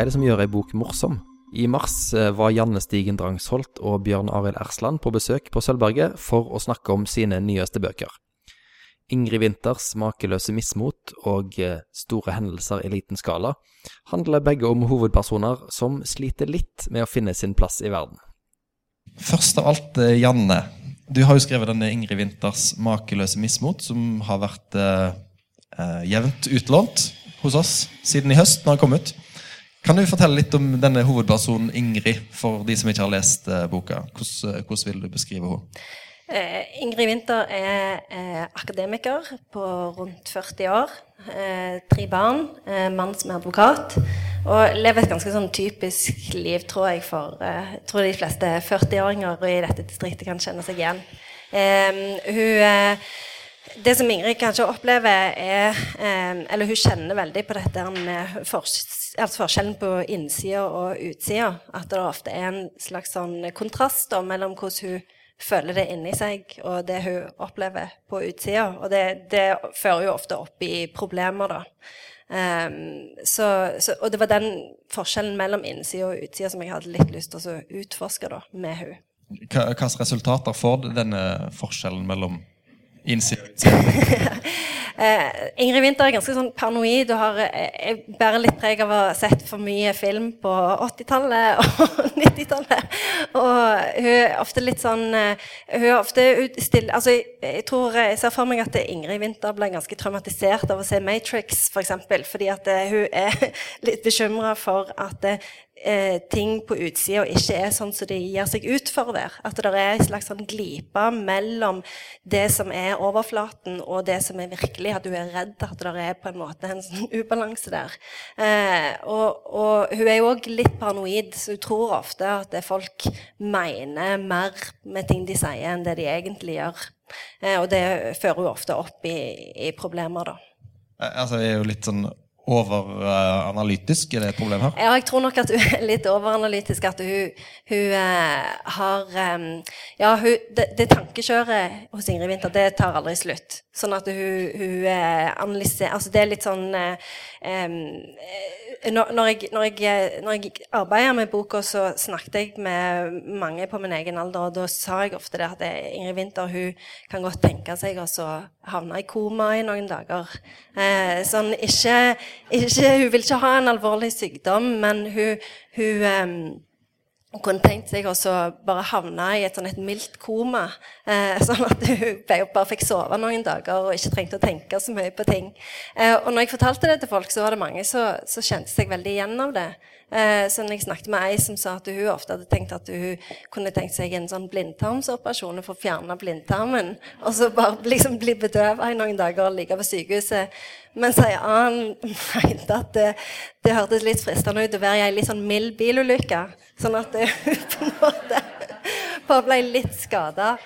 er det som gjør ei bok morsom? I mars eh, var Janne Stigen Drangsholt og Bjørn Arild Ersland på besøk på Sølvberget for å snakke om sine nyeste bøker. Ingrid Winters makeløse mismot og eh, Store hendelser i liten skala handler begge om hovedpersoner som sliter litt med å finne sin plass i verden. Først av alt, eh, Janne. Du har jo skrevet denne Ingrid Winters 'Makeløse mismot', som har vært eh, jevnt utlånt hos oss siden i høst, når den kom ut. Kan du fortelle litt om denne hovedpersonen Ingrid, for de som ikke har lest eh, boka? Hvordan, eh, hvordan, vil du beskrive henne? Eh, Ingrid Winther er eh, akademiker på rundt 40 år. Eh, tre barn, eh, mann som er advokat. Og lever et ganske sånn typisk liv, tror jeg, for jeg tror de fleste 40-åringer i dette distriktet kan kjenne seg igjen. hun det som Ingrid kanskje opplever, er Eller hun kjenner veldig på dette med altså forskjellen på innsida og utsida. At det ofte er en slags sånn kontrast da, mellom hvordan hun føler det inni seg, og det hun opplever på utsida. Og det, det, fører jo ofte opp i problemer, da. Um, så, så, og det var den forskjellen mellom innsida og utsida som jeg hadde litt lyst til å utforske da, med hun. Hvilke resultater får denne forskjellen mellom utsida? Uh, Ingrid Winther er ganske sånn paranoid og har, uh, bærer litt preg av å ha sett for mye film på 80-tallet og 90-tallet. Og hun er ofte litt sånn uh, Hun er ofte stille Altså, jeg, jeg, tror jeg ser for meg at Ingrid Winther ble ganske traumatisert av å se Matrix, f.eks. For eksempel, fordi at hun er litt bekymra for at eh, ting på utsida ikke er sånn som de gir seg ut for å være. At det er en slags sånn glipe mellom det som er overflaten, og det som er virkelig. At hun er redd at det er på en måte en sånn ubalanse der. Eh, og, og, hun er jo òg litt paranoid, så hun tror ofte at folk mener mer med ting de sier, enn det de egentlig gjør. Eh, og det fører hun ofte opp i, i problemer, da. Eh, altså, det er jo litt sånn overanalytisk? Er det et problem her? Ja, jeg tror nok at hun er litt overanalytisk. At hun, hun uh, har um, Ja, hun, det, det tankekjøret hos Ingrid Winther, det tar aldri slutt. Sånn at hun, hun uh, analyserer Altså, det er litt sånn um, når, når, jeg, når, jeg, når jeg arbeider med boka, så snakket jeg med mange på min egen alder, og da sa jeg ofte det at Ingrid Winther hun kan godt tenke seg å havne i koma i noen dager. Eh, sånn, ikke, ikke, hun vil ikke ha en alvorlig sykdom, men hun, hun um, hun kunne tenkt seg å bare havne i et sånn et mildt koma. Eh, sånn at hun bare fikk sove noen dager og ikke trengte å tenke så mye på ting. Eh, og når jeg fortalte det til folk, så var det mange som kjente seg veldig igjen av det. Eh, så når jeg snakket med ei som sa at hun ofte hadde tenkt at hun kunne tenkt seg en sånn blindtarmsoperasjon for å fjerne blindtarmen, og så bare liksom bli bedøva i noen dager og ligge på sykehuset. Mens ei annen mente at det, det hørtes litt fristende ut å være i ei litt sånn mild bilulykke. Sånn at hun på en måte bare ble litt skada.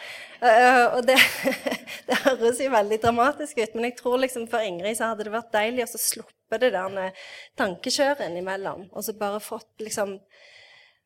Uh, og det, det, høres jo veldig dramatisk ut, men jeg tror liksom for Ingrid så hadde det vært deilig å sluppe det der tankekjøret innimellom. Og så bare fått liksom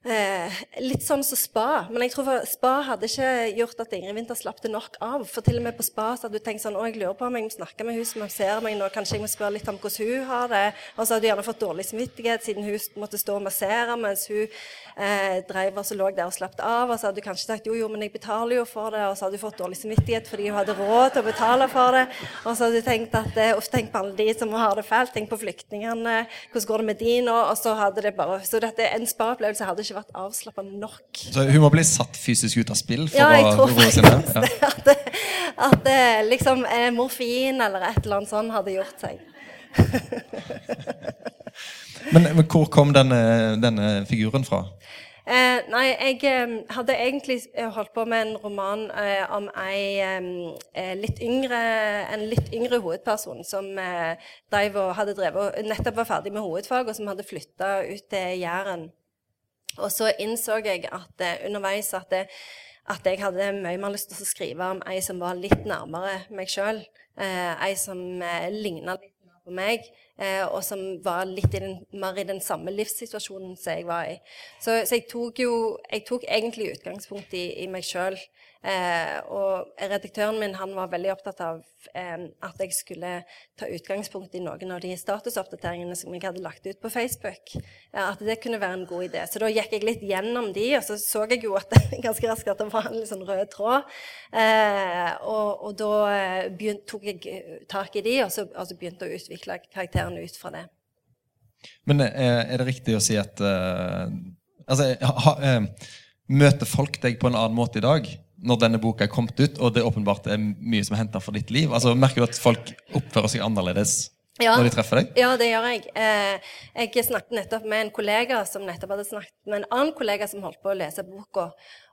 Eh, litt sånn som spa. Men jeg tror spa hadde ikke gjort at Ingrid Winther slapp det nok av. For til og med på spa så hadde du tenkt sånn Å, jeg lurer på om jeg må snakke med hun som masserer meg nå. Kanskje jeg må spørre litt om hvordan hun har det. Og så hadde du gjerne fått dårlig samvittighet siden hun måtte stå og massere mens hun eh, drev og så lå der og slappet av. Og så hadde du kanskje sagt jo, jo, men jeg betaler jo for det. Og så hadde du fått dårlig samvittighet fordi hun hadde råd til å betale for det. Og så hadde du tenkt at eh, Uff, tenk på alle de som har det fælt. Tenk på flyktningene. Hvordan går det med de nå? Og så hadde det bare Så dette, en spa-opplevelse ikke vært avslappa nok. Så hun må bli satt fysisk ut av spill for ja, å roe seg ned? Ja. At, at liksom eh, morfin eller et eller annet sånt hadde gjort seg. men, men, hvor kom denne, denne figuren fra? Eh, nei, jeg eh, hadde egentlig eh, holdt på med en roman eh, om ei, eh, litt yngre, en litt yngre hovedperson som drev og hadde drevet, nettopp var ferdig med hovedfag, og som hadde flytta ut til Jæren. Og så innså jeg at eh, underveis at, det, at, jeg hadde mye mer lyst til å skrive om ei som var litt nærmere meg sjøl. Eh, ei som eh, ligna litt mer på meg. eh, og som var litt i den, mer i den samme livssituasjonen som jeg var i. Så, så jeg tok jo jeg tok egentlig utgangspunkt i, i meg sjøl. Eh, og redaktøren min han var veldig opptatt av eh, at jeg skulle ta utgangspunkt i noen av de statusoppdateringene som jeg hadde lagt ut på Facebook. Eh, at det kunne være en god idé. Så da gikk jeg litt gjennom de, og så så jeg jo at det, ganske raskt at det var en sånn rød tråd. Eh, og, og, da eh, begynt, tok jeg tak i de, og så, og så begynte jeg å utvikle karakterene ut fra det. Men eh, er det riktig å si at Altså, ha, møter folk deg på en annen måte i dag? Når denne boka er kommet ut, og det åpenbart er mye som er henta for ditt liv? Altså, Merker du at folk oppfører seg annerledes ja. når de treffer deg? Ja, det gjør jeg. Eh, jeg snakket nettopp med en kollega som nettopp hadde snakket med en annen kollega som holdt på å lese boka.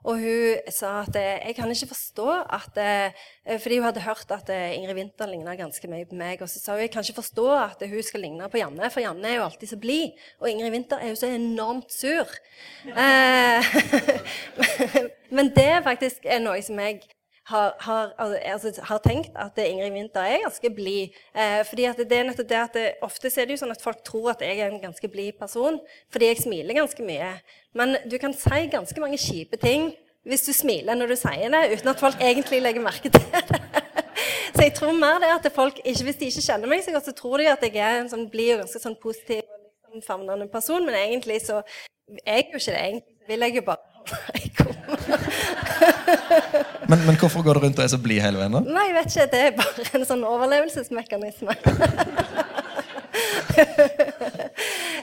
Og hun sa at eh, jeg kan ikke forstå at eh, Fordi hun hadde hørt at Ingrid Winther ligna ganske mye på meg. Og så sa hun jeg kan ikke forstå at hun skal ligne på Janne, for Janne er jo alltid så blid. Og Ingrid Winther er jo så enormt sur. Men det faktisk er noe som jeg har, har, altså, har, tenkt at Ingrid Winther er ganske blid. Eh, fordi at det er nettopp det at det, Ofte er det jo sånn at folk tror at jeg er en ganske blid person fordi jeg smiler ganske mye. Men du kan si ganske mange kjipe ting hvis du smiler når du sier det, uten at folk egentlig legger merke til det. Så jeg tror mer det at folk, ikke, Hvis de ikke kjenner meg så godt, så tror de at jeg er en sånn blid og ganske sånn positiv og liksom favnende person, men egentlig så er jeg jo ikke det. Egentlig vil jeg jo bare men, men, hvorfor går du rundt og er så blid hele veien? da? Nei, jeg vet ikke. Det er bare en sånn overlevelsesmekanisme.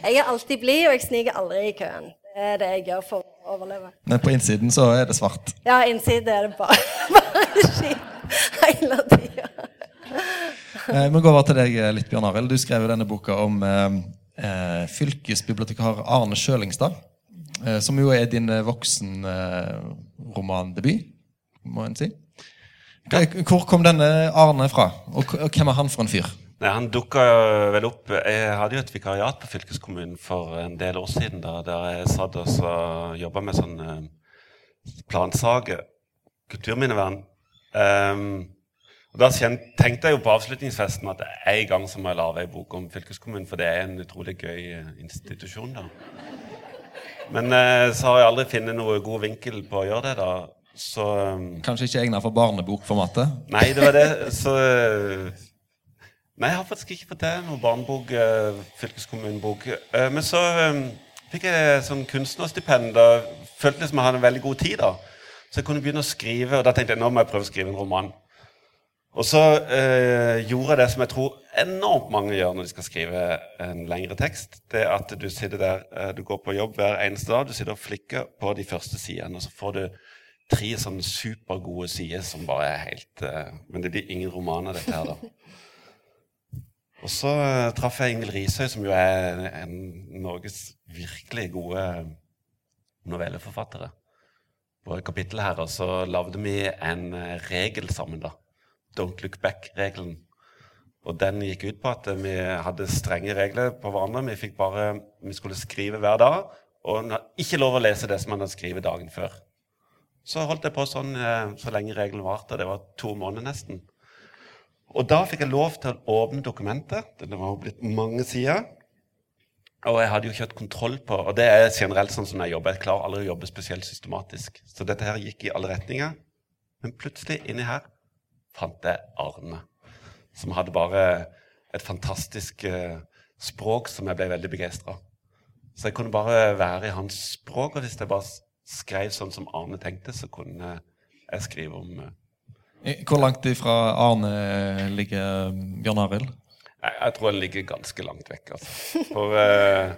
jeg er alltid blid, og jeg sniker aldri i køen. Det er det jeg gjør for å overleve. Men på innsiden så er det svart? Ja, innsiden er det bare, bare skitt hele tida. eh, vi går over til deg litt, Bjørn Arild. Du skrev jo denne boka om eh, eh fylkesbibliotekar Arne Sjølingstad. Eh, som jo er din eh, voksenromandebut, eh, må en si. Hvor kom denne Arne fra, og hvem er han for en fyr? Nei, Han dukka vel opp Jeg hadde jo et vikariat på fylkeskommunen for en del år siden. Da, der jeg satt og jobba med sånn plansaker, kulturminnevern. Um, og Da tenkte jeg jo på avslutningsfesten at en gang så må jeg lage ei bok om fylkeskommunen, for det er en utrolig gøy institusjon. da. Men eh, så har jeg aldri funnet noe god vinkel på å gjøre det. da. Så, um, Kanskje ikke egnet for barnebokformatet? Nei, det var det. Så eh, Nei, jeg har faktisk ikke fått til noe barnebok, eh, fylkeskommunebok. Eh, men så eh, fikk jeg sånn kunstnerstipend. og følte liksom som jeg hadde en veldig god tid. da. Så jeg kunne begynne å skrive, og da tenkte jeg nå må jeg prøve å skrive en roman. Og så eh, gjorde jeg det som jeg tror enormt mange gjør når de skal skrive en lengre tekst. Det er at du sitter der, eh, du går på jobb hver eneste dag, du sitter og flikker på de første sidene, og så får du tre sånne supergode sider som bare er helt eh, Men det blir ingen roman av dette her, da. Og så eh, traff jeg Ingvild Risøy, som jo er en, en Norges virkelig gode novelleforfattere, på et kapittel her. Og så lagde vi en eh, regel sammen, da Don't look back-regelen. Og den gikk ut på at vi hadde strenge regler på hverandre. Vi, fikk bare, vi skulle skrive hver dag, og ikke lov å lese det som man hadde skrevet dagen før. Så holdt jeg på sånn eh, så lenge regelen varte. Det var to måneder nesten. Og da fikk jeg lov til å åpne dokumentet. Det var jo blitt mange sider. Og jeg hadde jo ikke hatt kontroll på Og det er generelt sånn som jeg jobber. Jeg klarer aldri å jobbe spesielt systematisk. Så dette her gikk i alle retninger. Men plutselig inni her fant jeg Arne, som hadde bare et fantastisk uh, språk som jeg ble veldig begeistra Så jeg kunne bare være i hans språk, og hvis jeg bare skrev sånn som Arne tenkte, så kunne jeg skrive om uh, Hvor langt ifra Arne ligger Bjørn Arild? Jeg, jeg, tror han ligger ganske langt vekk. Altså. For uh,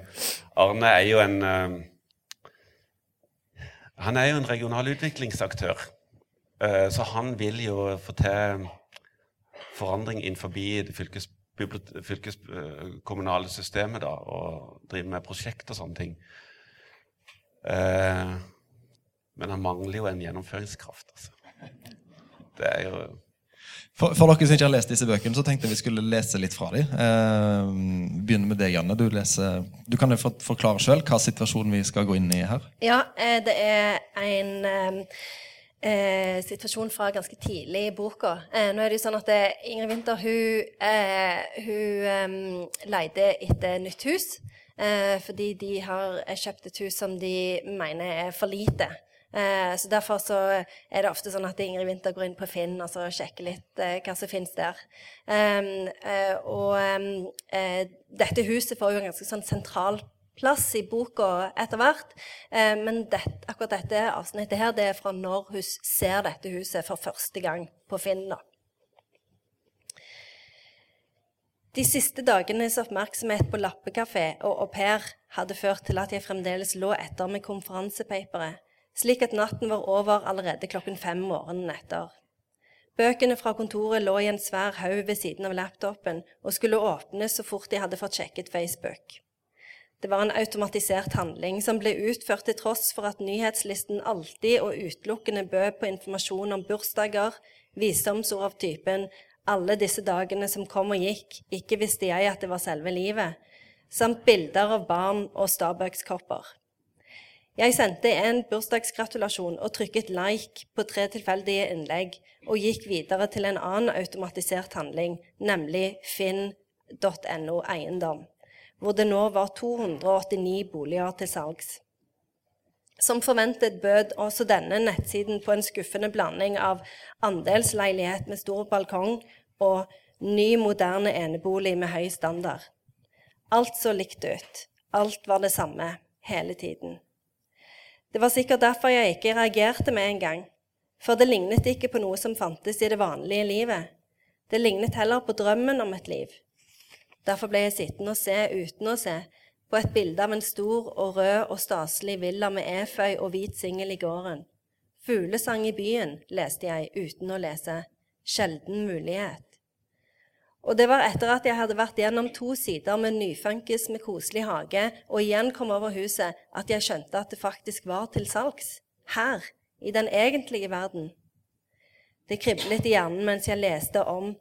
Arne er jo en Han er jo en regional utviklingsaktør. Eh, så han vil jo få til forandring innenfor det fylkes, fylkeskommunale systemet da, og drive med prosjekt og sånne ting. Eh, men han mangler jo en gjennomføringskraft. Altså. Det er jo for, for, dere som ikke har lest disse bøkene, så tenkte jeg vi skulle lese litt fra dem. Eh, begynner med deg, Janne. Du, leser, du kan jo forklare sjøl hva situasjonen vi skal gå inn i her. Ja, det er en eh, situasjon fra ganske tidlig i boka. Eh, nå er det jo sånn at eh, Ingrid Winther hun, eh, hun um, leide etter nytt hus. Eh, fordi de har kjøpt et hus som de mener er for lite. Så Derfor så er det ofte sånn at Ingrid Winther går inn på Finn og så sjekker litt hva som finnes der. Og dette huset får jo en ganske sånn sentral plass i boka etter hvert. Eh, men det, akkurat dette avsnittet her, det er fra når hun ser dette huset for første gang på Finn. da. De siste dagenes oppmerksomhet på lappekafé og au pair hadde ført til at jeg fremdeles lå etter med konferansepaperet slik at natten var over allerede klokken fem morgenen etter. Bøkene fra kontoret lå i en svær haug ved siden av laptopen og skulle åpnes så fort de hadde fått sjekket Facebook. Det var en automatisert handling som ble utført til tross for at nyhetslisten alltid og utelukkende bød på informasjon om bursdager, visdomsord av typen 'alle disse dagene som kom og gikk, ikke visste jeg at det var selve livet', samt bilder av barn og Starbucks-kopper. Jeg sendte en bursdagsgratulasjon og trykket like på tre tilfeldige innlegg, og gikk videre til en annen automatisert handling, nemlig finn.no eiendom, hvor det nå var 289 boliger til salgs. Som forventet bød også denne nettsiden på en skuffende blanding av andelsleilighet med stor balkong og ny, moderne enebolig med høy standard. Alt så likt ut. Alt var det samme hele tiden. Det var sikkert derfor jeg ikke reagerte med en gang, for det lignet ikke på noe som fantes i det vanlige livet. Det lignet heller på drømmen om et liv. Derfor ble jeg sittende og se uten å se på et bilde av en stor og rød og staselig villa med eføy og hvit singel i gården. Fuglesang i byen, leste jeg uten å lese. Sjelden mulighet. Og det var etter at jeg hadde vært gjennom to sider med nyfunkes med koselig hage, og igjen kom over huset, at jeg skjønte at det faktisk var til salgs. Her, i den egentlige verden. Det kriblet i hjernen mens jeg leste om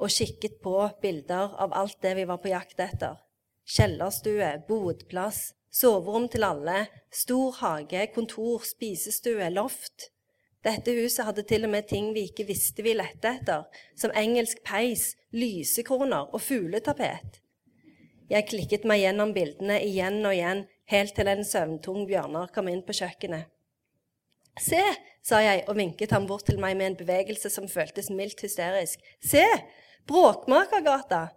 og kikket på bilder av alt det vi var på jakt etter. Kjellerstue, bodplass, soverom til alle, stor hage, kontor, spisestue, loft. Dette huset hadde til og med ting vi ikke visste vi lette etter, som engelsk peis, lysekroner og fugletapet. Jeg klikket meg gjennom bildene igjen og igjen, helt til en søvntung Bjørnar kom inn på kjøkkenet. Se, sa jeg og vinket ham bort til meg med en bevegelse som føltes mildt hysterisk. Se! Bråkmakergata!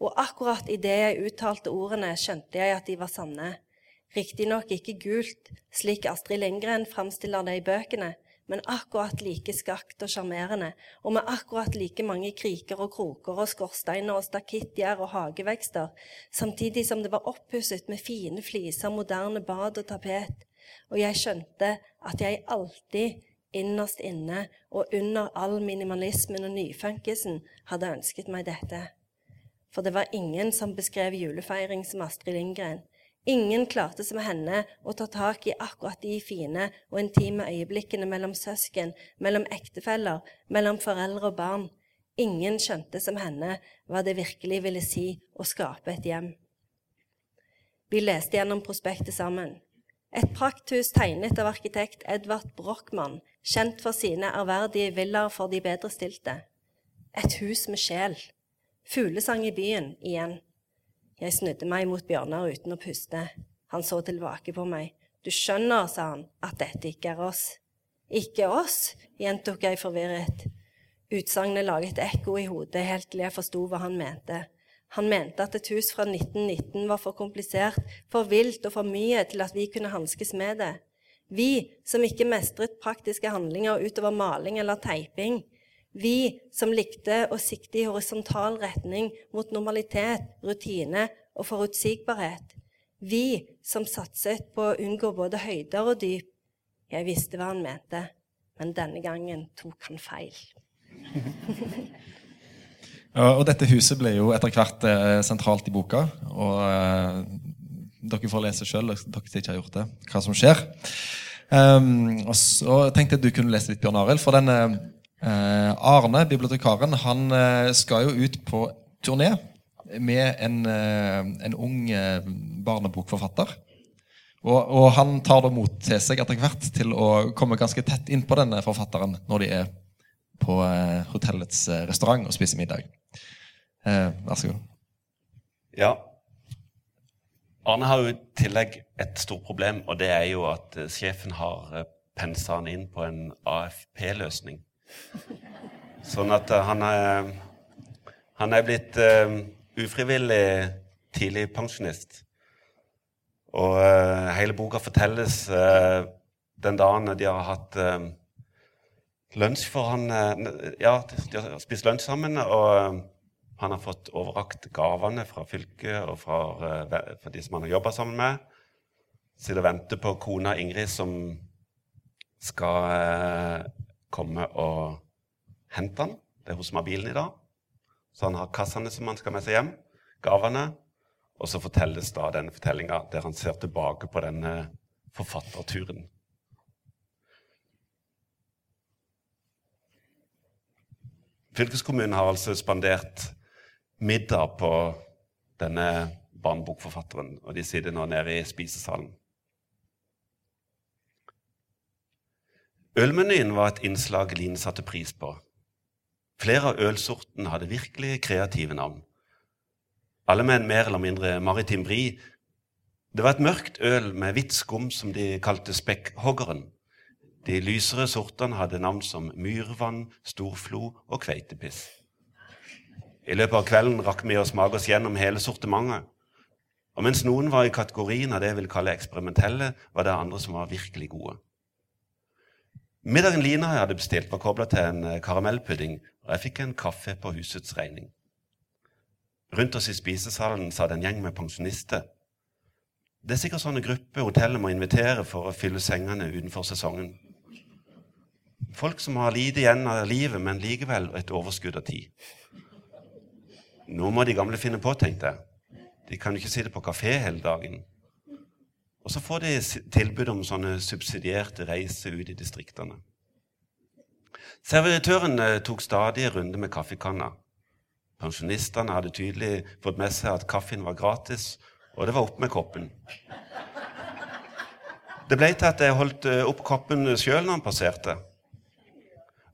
Og akkurat idet jeg uttalte ordene, skjønte jeg at de var sanne. Riktignok ikke gult, slik Astrid Lindgren framstiller det i bøkene, men akkurat like skakt og sjarmerende, og med akkurat like mange kriker og kroker og skorsteiner og stakittgjær og hagevekster, samtidig som det var oppusset med fine fliser, moderne bad og tapet. Og jeg skjønte at jeg alltid, innerst inne og under all minimalismen og nyfunkisen, hadde ønsket meg dette. For det var ingen som beskrev julefeiring som Astrid Lindgren. Ingen klarte som henne å ta tak i akkurat de fine og intime øyeblikkene mellom søsken, mellom ektefeller, mellom foreldre og barn. Ingen skjønte som henne hva det virkelig ville si å skape et hjem. Vi leste gjennom prospektet sammen. Et prakthus tegnet av arkitekt Edvard Brochmann, kjent for sine ærverdige villaer for de bedrestilte. Et hus med sjel. Fuglesang i byen igjen. Jeg snudde meg mot Bjørnar uten å puste. Han så tilbake på meg. Du skjønner, sa han, at dette ikke er oss. Ikke oss? gjentok jeg forvirret. Utsagnet laget ekko i hodet helt til jeg forsto hva han mente. Han mente at et hus fra 1919 var for komplisert, for vilt og for mye til at vi kunne hanskes med det. Vi som ikke mestret praktiske handlinger utover maling eller teiping. Vi som likte å sikte i horisontal retning mot normalitet, rutine og forutsigbarhet. Vi som satset på å unngå både høyder og dyp. Jeg visste hva han mente, men denne gangen tok han feil. og dette huset ble jo etter hvert eh, sentralt i boka. Og eh, dere får lese sjøl, dere ikke har gjort det, hva som skjer. Um, og så tenkte jeg at du kunne lese litt, Bjørn Arild. For denne Eh, Arne, bibliotekaren, han eh, skal jo ut på turné med en, eh, en ung barnebokforfatter. Og, og han tar da mot til seg etter hvert til å komme ganske tett inn på denne forfatteren når de er på hotellets restaurant og spiser middag. Eh, vær så god. Ja. Arne har jo i tillegg et stort problem, og det er jo at eh, sjefen har eh, pensa han inn på en AFP-løsning. Sånn at eh, han er, han er blitt uh, ufrivillig tidligpensjonist. Og uh, hele boka fortelles uh, den dagen de har hatt lunsj for han Ja, de har spist lunsj sammen, og han har fått overrakt gavene fra fylket og fra, eh, fra de som han har jobba sammen med. Sitter og venter på kona Ingrid, som skal eh, komme og hente han. Det er hun som har bilen i dag. Så han har kassene som han skal med seg hjem. Gavene. Og så fortelles da denne fortellinga der han ser tilbake på denne forfatterturen. Fylkeskommunen har altså spandert middag på denne barnebokforfatteren, og de sitter nå nede i spisesalen. Ølmenyen var et innslag Line satte pris på. Flere av ølsortene hadde virkelig kreative navn. Alle med en mer eller mindre maritim vri. Det var et mørkt øl med hvitt skum som de kalte Spekkhoggeren. De lysere sortene hadde navn som Myrvann, Storflo og Kveitepiss. I løpet av kvelden rakk vi å smake oss gjennom hele sortimentet. Og mens noen var i kategorien av det jeg vil kalle eksperimentelle, var det andre som var virkelig gode. Middagen Lina hadde bestilt, var kobla til en eh, karamellpudding, og jeg fikk en kaffe på husets regning. Rundt oss i spisesalen satt en gjeng med pensjonister. Det er sikkert sånne grupper hotellet må invitere for å fylle sengene utenfor sesongen. Folk som har lite igjen av livet, men likevel et overskudd av tid. Nå må de gamle finne på, tenkte jeg. De kan jo ikke sitte på kafé hele dagen. Og så får de tilbud om sånne subsidierte reiser ut i distriktene. Servitøren eh, tok stadig en runde med kaffekanna. Pensjonistene hadde tydelig fått med seg at kaffen var gratis, og det var opp med koppen. Det ble til at jeg holdt eh, opp koppen sjøl når han passerte.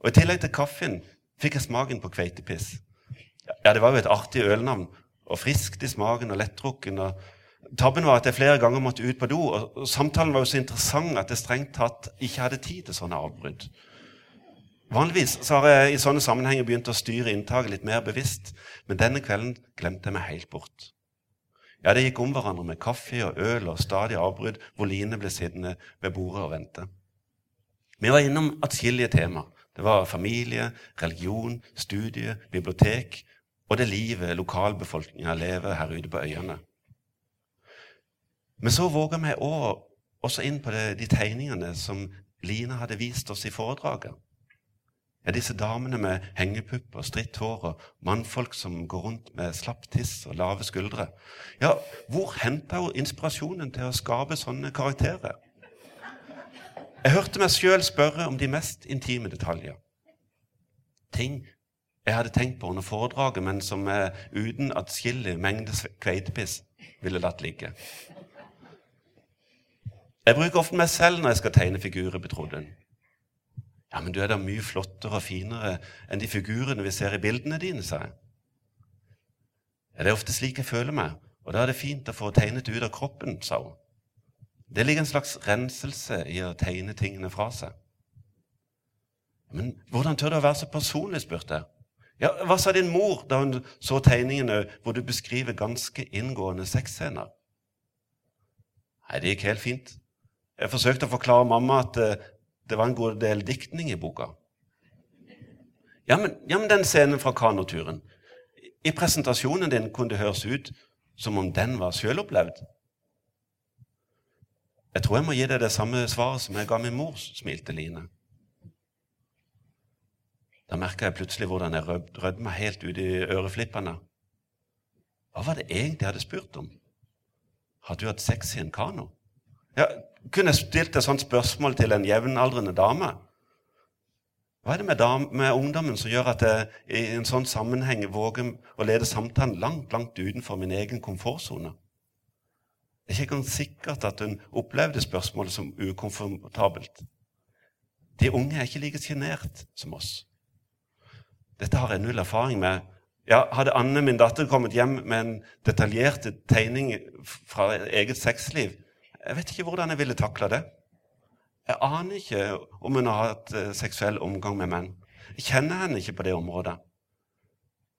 Og I tillegg til kaffen fikk jeg smaken på kveitepiss. Ja, Det var jo et artig ølnavn, og friskt i smaken og lettdrukken. Tabben var at jeg flere ganger måtte ut på do, og samtalen var jo så interessant at jeg strengt tatt ikke hadde tid til sånne avbrudd. Vanligvis så har jeg i sånne sammenhenger begynt å styre inntaket litt mer bevisst, men denne kvelden glemte jeg meg helt bort. Ja, det gikk om hverandre med kaffe og øl og stadig avbrudd hvor Line ble sittende ved bordet og vente. Vi var innom atskillige tema. Det var familie, religion, studie, bibliotek og det livet lokalbefolkninga lever her ute på øyene. Men så våger vi også, også inn på det, de tegningene som Line hadde vist oss i foredraget. Ja, disse damene med hengepupper, stritt hår og mannfolk som går rundt med slapp tiss og lave skuldre. Ja, hvor henta hun inspirasjonen til å skape sånne karakterer? Jeg hørte meg sjøl spørre om de mest intime detaljer. Ting jeg hadde tenkt på under foredraget, men som jeg uten atskillig mengde kveitepiss ville latt ligge. Jeg bruker ofte meg selv når jeg skal tegne figurer, betrodde hun. Ja, men du er da mye flottere og finere enn de figurene vi ser i bildene dine, sa jeg. Ja, det er ofte slik jeg føler meg, og da er det fint å få tegnet ut av kroppen, sa hun. Det ligger en slags renselse i å tegne tingene fra seg. Men hvordan tør du å være så personlig, spurte jeg. Ja, Hva sa din mor da hun så tegningene hvor du beskriver ganske inngående sexscener? Nei, det gikk helt fint. Jeg forsøkte å forklare mamma at eh, det var en god del diktning i boka. Ja, men, ja, men den scenen fra kanoturen I presentasjonen din kunne det høres ut som om den var sjølopplevd. Jeg tror jeg må gi deg det samme svaret som jeg ga min mor, smilte Line. Da merka jeg plutselig hvordan jeg rød- rødma helt ut i øreflippene. Hva var det egentlig jeg hadde spurt om? Har du hatt sex i en kano? Ja, kunne jeg stilt et sånt spørsmål til en jevnaldrende dame? Hva er det med, dam med ungdommen som gjør at jeg i en sånn sammenheng våger å lede samtalen langt, langt utenfor min egen komfortsone? Det er ikke engang sikkert at hun opplevde spørsmålet som ukomfortabelt. De unge er ikke like sjenert som oss. Dette har jeg null erfaring med. Ja, hadde Anne, min datter, kommet hjem med en detaljert tegning fra eget sexliv Jeg vet ikke hvordan jeg ville takla det. Jeg aner ikke om hun har hatt eh, seksuell omgang med menn. Jeg kjenner henne ikke på det området.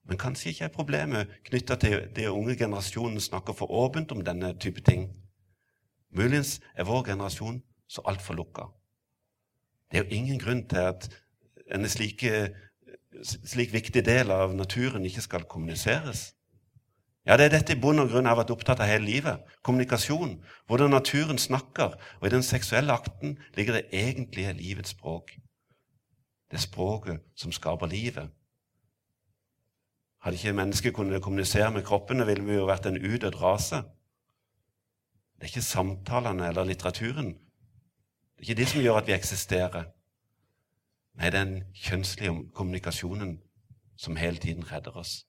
Men kanskje ikke er problemet knytta til det unge generasjonen snakker for åpent om denne type ting. Muligens er vår generasjon så altfor lukka. Det er jo ingen grunn til at en slike, slik viktig del av naturen ikke skal kommuniseres. Ja, Det er dette i bunn og grunn jeg har vært opptatt av hele livet. Kommunikasjon. Hvordan naturen snakker. Og i den seksuelle akten ligger det egentlige livets språk. Det språket som skaper livet. Hadde ikke mennesker kunnet kommunisere med kroppene, ville vi jo vært en udødd rase. Det er ikke samtalene eller litteraturen. Det er ikke de som gjør at vi eksisterer. Nei, den kjønnslige kommunikasjonen som hele tiden redder oss.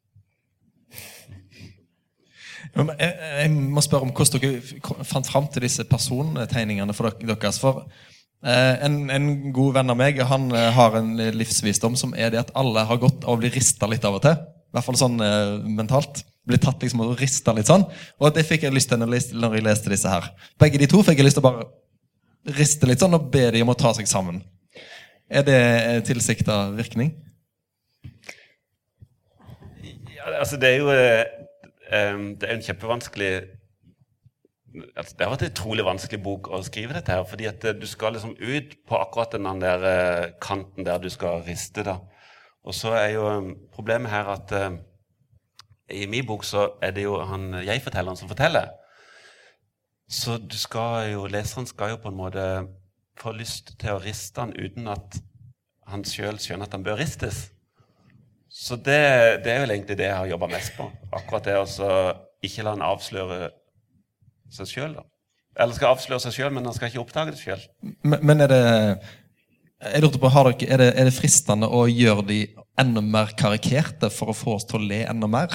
Jeg, må spørre om hvordan dere fant fram til disse persontegningene for deres. For eh, en, en, god venn av meg han eh, har en livsvisdom som er det at alle har godt av å bli rista litt av og til. I hvert fall sånn eh, mentalt. Bli tatt liksom og rista litt sånn. Og det fikk jeg lyst til når jeg leste disse her. Begge de to fikk jeg lyst til å bare riste litt sånn og be de om å ta seg sammen. Er det eh, tilsikta virkning? Ja, altså det er jo eh, det er en kjempevanskelig altså Det har vært en utrolig vanskelig bok å skrive dette her. fordi at eh, du skal liksom ut på akkurat den der kanten der du skal riste. da. Og så er jo problemet her at i min bok så er det jo han jeg-fortelleren som forteller. Så du skal jo, leseren skal jo på en måte få lyst til å riste han uten at han sjøl skjønner at han bør ristes. Så det, det, er vel egentlig det jeg har jobba mest på. Akkurat det å ikke la han avsløre seg sjøl. Eller skal avsløre seg sjøl, men han skal ikke oppdage det sjøl. Men, men, er det jeg lurte på, dere, er det, er det fristende å gjøre de enda mer karikerte for å få oss til å le enda mer?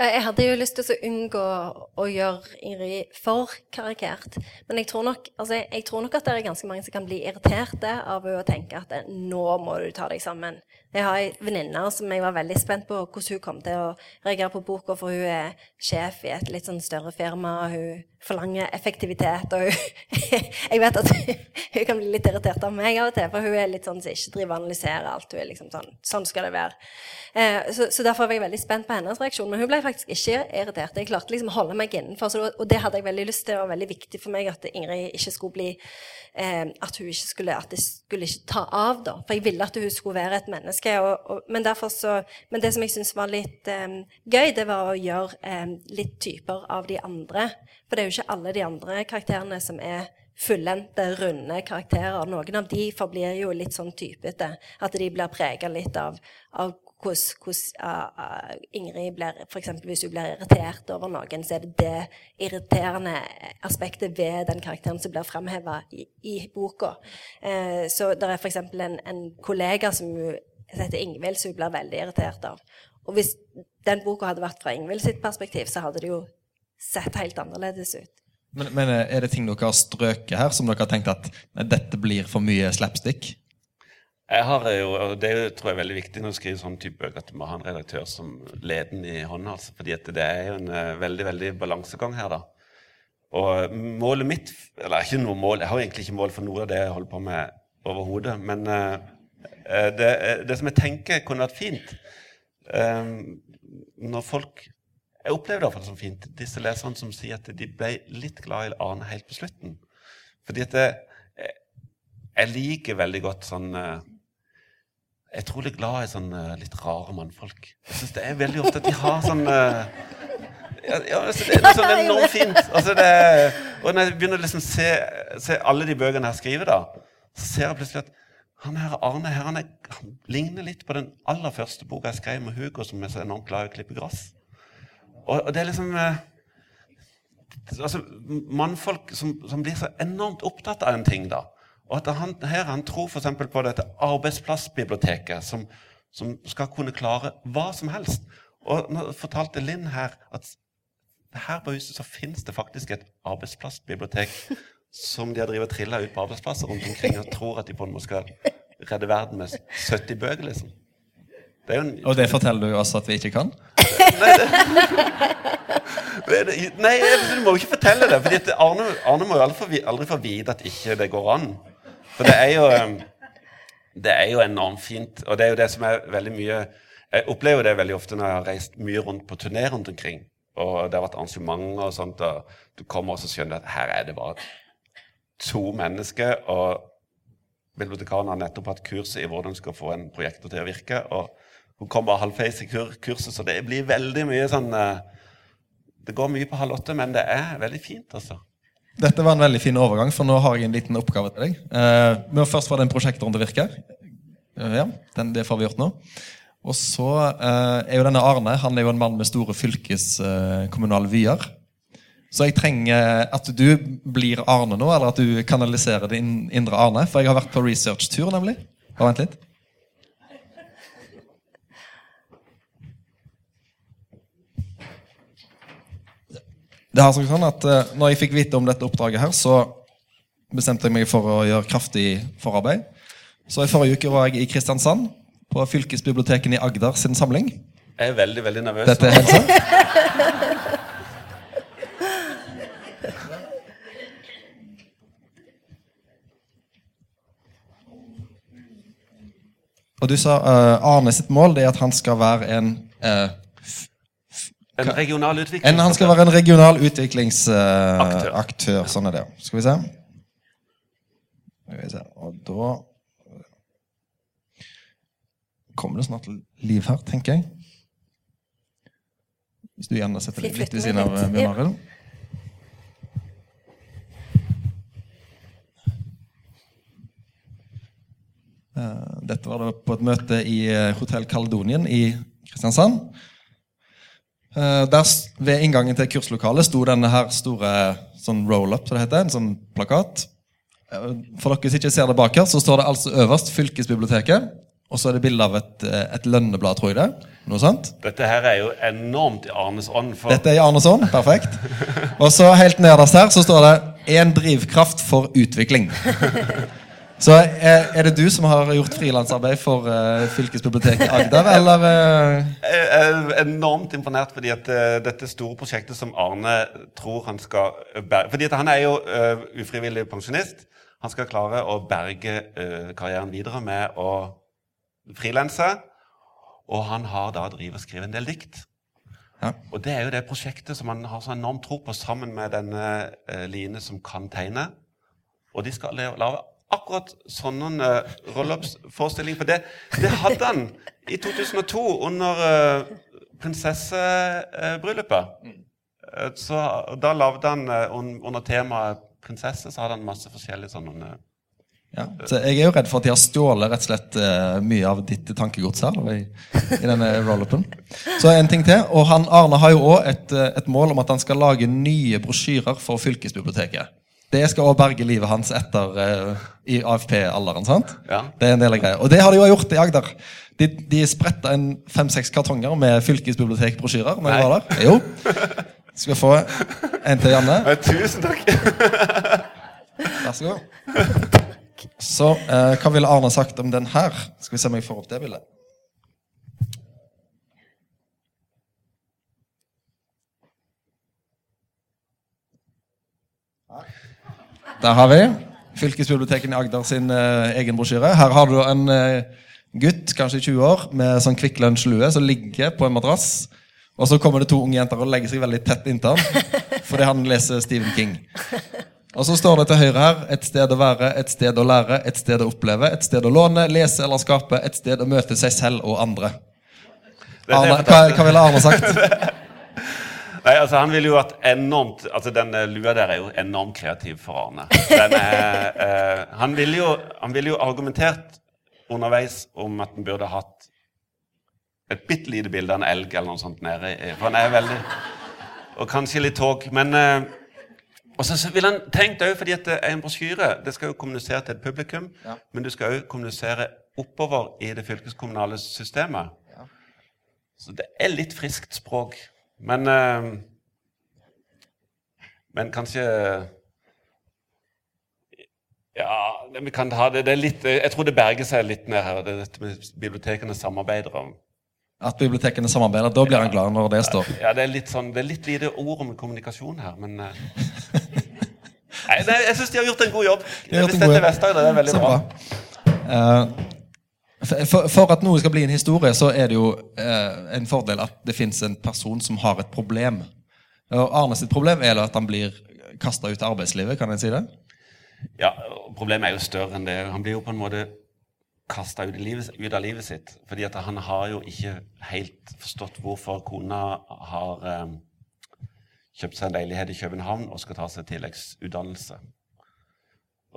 Jeg hadde jo lyst til å unngå å gjøre Ingrid for karikert. Men jeg tror, nok, altså jeg tror nok at det er ganske mange som kan bli irriterte av å tenke at nå må du ta deg sammen. Jeg har ei venninne som jeg var veldig spent på hvordan hun kom til å reagere på boka, for hun er sjef i et litt sånn større firma. og Hun forlanger effektivitet. Og hun, jeg vet at hun, kan bli litt irritert av meg av og til, for hun er litt sånn som ikke driver og analyserer alt. Hun er liksom sånn Sånn skal det være. Eh, så, så, derfor var jeg veldig spent på hennes reaksjon. Men hun ble faktisk ikke irritert. Jeg klarte liksom å holde meg innenfor, så, og det hadde jeg veldig lyst til. Det var veldig viktig for meg at Ingrid ikke skulle bli eh, At hun ikke skulle At det skulle ikke ta av, da. For jeg ville at hun skulle være et menneske. Og, og, men, så, men, det som jeg syntes var litt eh, gøy, det var å gjøre eh, litt typer av de andre. For det er jo ikke alle de andre karakterene som er fullendte, runde karakterer. Noen av de forblir jo litt sånn typete. At de blir prega litt av, av hvordan uh, Ingrid blir F.eks. hvis hun blir irritert over noen, så er det det irriterende aspektet ved den karakteren som blir framheva i, i, boka. Uh, så det er f.eks. En, en kollega som heter Ingvild, som hun blir veldig irritert av. Og hvis den boka hadde vært fra Ingvild sitt perspektiv, så hadde det jo sett helt annerledes ut. Men, men, eh, er det ting dere har strøket her, som dere har tenkt at nei, dette blir for mye slapstick? Jeg har jo, og Det tror jeg er veldig viktig når du skriver sånn type bøker, at du må ha en redaktør som leden i hånda. Altså, fordi det er jo en uh, veldig veldig balansegang her. da. Og målet mitt Eller ikke noe mål, jeg har egentlig ikke mål for noe av det jeg holder på med overhodet. Men uh, det, det, som jeg tenker kunne vært fint um, Når folk jeg opplever det som fint, disse leserne som sier at de ble litt glad i Arne helt på slutten. Fordi at jeg, jeg liker veldig godt sånn eh, Jeg er utrolig glad i sånne litt rare mannfolk. Jeg synes Det er veldig ofte at de har sånn eh, ja, ja, altså, det er sånn enormt fint. Altså, det, og når jeg begynner å liksom se, se, alle de bøkene jeg skriver, da, så ser jeg plutselig at han her Arne her, han, er, han ligner litt på den aller første boka jeg skrev med Hugo, som er så enormt glad i å klippe gress. Og, og det er liksom eh, altså, Mannfolk som, som, blir så enormt opptatt av en ting. da. Og at han, her, han tror f.eks. på dette arbeidsplassbiblioteket, som, som, skal kunne klare hva som helst. Og nå fortalte Linn her at her på huset så finnes det faktisk et arbeidsplassbibliotek som de har drevet trilla ut på arbeidsplasser rundt omkring og tror at de på en måte skal redde verden med 70 bøker, liksom. Det en Og det forteller du oss at vi ikke kan? Er det- Nei, du må jo ikke fortelle det. For Arne, Arne må jo aldri få, aldri få vite at ikke det går an. For det er jo Det er jo enormt fint. Og det er jo det som er veldig mye Jeg opplever det veldig ofte når jeg har reist mye rundt på turné rundt omkring. Og det har vært arrangementer og sånt, og du kommer og skjønner at her er det bare to mennesker. Og bibliotekaren har nettopp hatt kurset i hvordan du skal få en projektor til å virke. Og hun kommer halvveis i kur kurset, så det blir veldig mye sånn eh, Det går mye på halv åtte, men det er veldig fint, altså. Dette var en veldig fin overgang, for nå har jeg en liten oppgave til deg. Eh, vi må først få den prosjektoren til å virke. Eh, ja, den, det får vi gjort nå. Og så eh, er jo denne Arne han er jo en mann med store fylkeskommunale vyer. Så jeg trenger at du blir Arne nå, eller at du kanaliserer din indre Arne. For jeg har vært på researchtur, nemlig. Bare vent litt. Det har seg sånn at eh, når jeg fikk vite om dette oppdraget her, så bestemte jeg meg for å gjøre kraftig forarbeid. Så i forrige uke var jeg i Kristiansand, på fylkesbiblioteken i Agder sin samling. Jeg er veldig, veldig nervøs. Dette er helt sant. Og du sa uh, Arne sitt mål det er at han skal være en eh, En regional utvikling. en, Han skal være en regional utviklingsaktør. Aktør. aktør, sånn er det. Skal vi se. Skal vi se. Og da kommer det snart liv her, tenker jeg. Hvis du gjerne setter deg litt ved siden av eh? Bjørn Arild. Eh, Dette var da på et møte i eh, Hotell Caledonien i Kristiansand. Eh, Der Ved inngangen til kurslokalet sto denne her store sånn roll-up, som det heter, en sånn plakat. Eh, For dere som ikke ser det bak her, så står det altså øverst Fylkesbiblioteket. Og så er det bilde av et, eh, et lønneblad, tror jeg det. Noe sant? Dette her er jo enormt i Arnes ånd. For Dette er i Arnes ånd, Perfekt. Og så helt nederst her så står det 'En drivkraft for utvikling'. Så er, er det du som har gjort frilansarbeid for uh, Fylkesbiblioteket Agder, eller eh, jeg er enormt imponert fordi at uh, dette store prosjektet som Arne tror han skal eh, berge Fordi at han er jo uh, ufrivillig pensjonist. Han skal klare å berge eh, karrieren videre med å frilanse. Og han har da drivet og skrevet en del dikt. Ja. Og det er jo det prosjektet som han har så enormt tro på, sammen med denne eh, Line som kan tegne. Og de skal lave... lage akkurat sånne uh, roll-ups-forestillinger. For det, det hadde han i 2002 under uh, prinsessebryllupet. Eh, så da lagde han uh, under temaet prinsesse, så hadde han masse forskjellige sånne eh, ja. Så jeg er jo redd for at de har stjålet rett og slett eh, mye av ditt tankegods her. I, i denne roll-upen. Så en ting til. Og han, Arne har jo òg et, eh, et mål om at han skal lage nye brosjyrer for fylkesbiblioteket. Det skal også berge livet hans etter uh, i AFP-alderen. sant? Ja. Det er en del av greia. Og det har de jo gjort i Agder. De, de spretta en fem-seks kartonger med fylkesbibliotekbrosjyrer. når jeg Nei. var der. Jo. Skal få en til, Janne? Nei, Tusen takk! Vær så god. Så uh, hva ville Arne sagt om den her? Skal vi se om jeg får opp det bildet. Der har vi Fylkesbiblioteket i Agder sin eh, egen brosjyre. Her har du en eh, gutt, kanskje 20 år, med sånn Kvikk Lunsj-lue som ligger på en madrass. Og så kommer det to unge jenter og legger seg veldig tett inntil han fordi han leser Stephen King. Og så står det til høyre her et sted å være, et sted å lære, et sted å oppleve, et sted å låne, lese eller skape, et sted å møte seg selv og andre. Arne, hva, hva ville Arne sagt? Nei, altså Han ville jo vært enormt altså Den eh, lua der er jo enormt kreativ for Arne. Den er, eh, han ville jo, han ville jo argumentert underveis om at han burde hatt et bitte lite bilde av en elg eller noe sånt nede. For han er veldig Og kanskje litt tåk. Men eh, Og så, så ville han tenkt òg, fordi at det er en brosjyre Det skal jo kommunisere til et publikum, Ja. men du skal òg kommunisere oppover i det fylkeskommunale systemet. Så det er litt friskt språk. Men eh, Men kanskje Ja, vi kan ha det, det litt, Jeg tror det berger seg litt ned her, det er dette med bibliotekene samarbeider om. At bibliotekene samarbeider. Da blir han glad når det står. Ja, det er litt sånn, det er litt lite ord om kommunikasjon her, men eh, Nei, jeg syns de har gjort en god jobb. De har gjort en god jobb. det er veldig Så bra. Eh, for, for at noe skal bli en historie, så er det jo eh, en fordel at det fins en person som har et problem. Og Arne sitt problem er at han blir kasta ut av arbeidslivet, kan jeg si det? Ja, Problemet er jo større enn det. Han blir jo på en måte kasta ut, ut av livet sitt. Fordi at han har jo ikke helt forstått hvorfor kona har eh, kjøpt seg en leilighet i København og skal ta seg tilleggsutdannelse.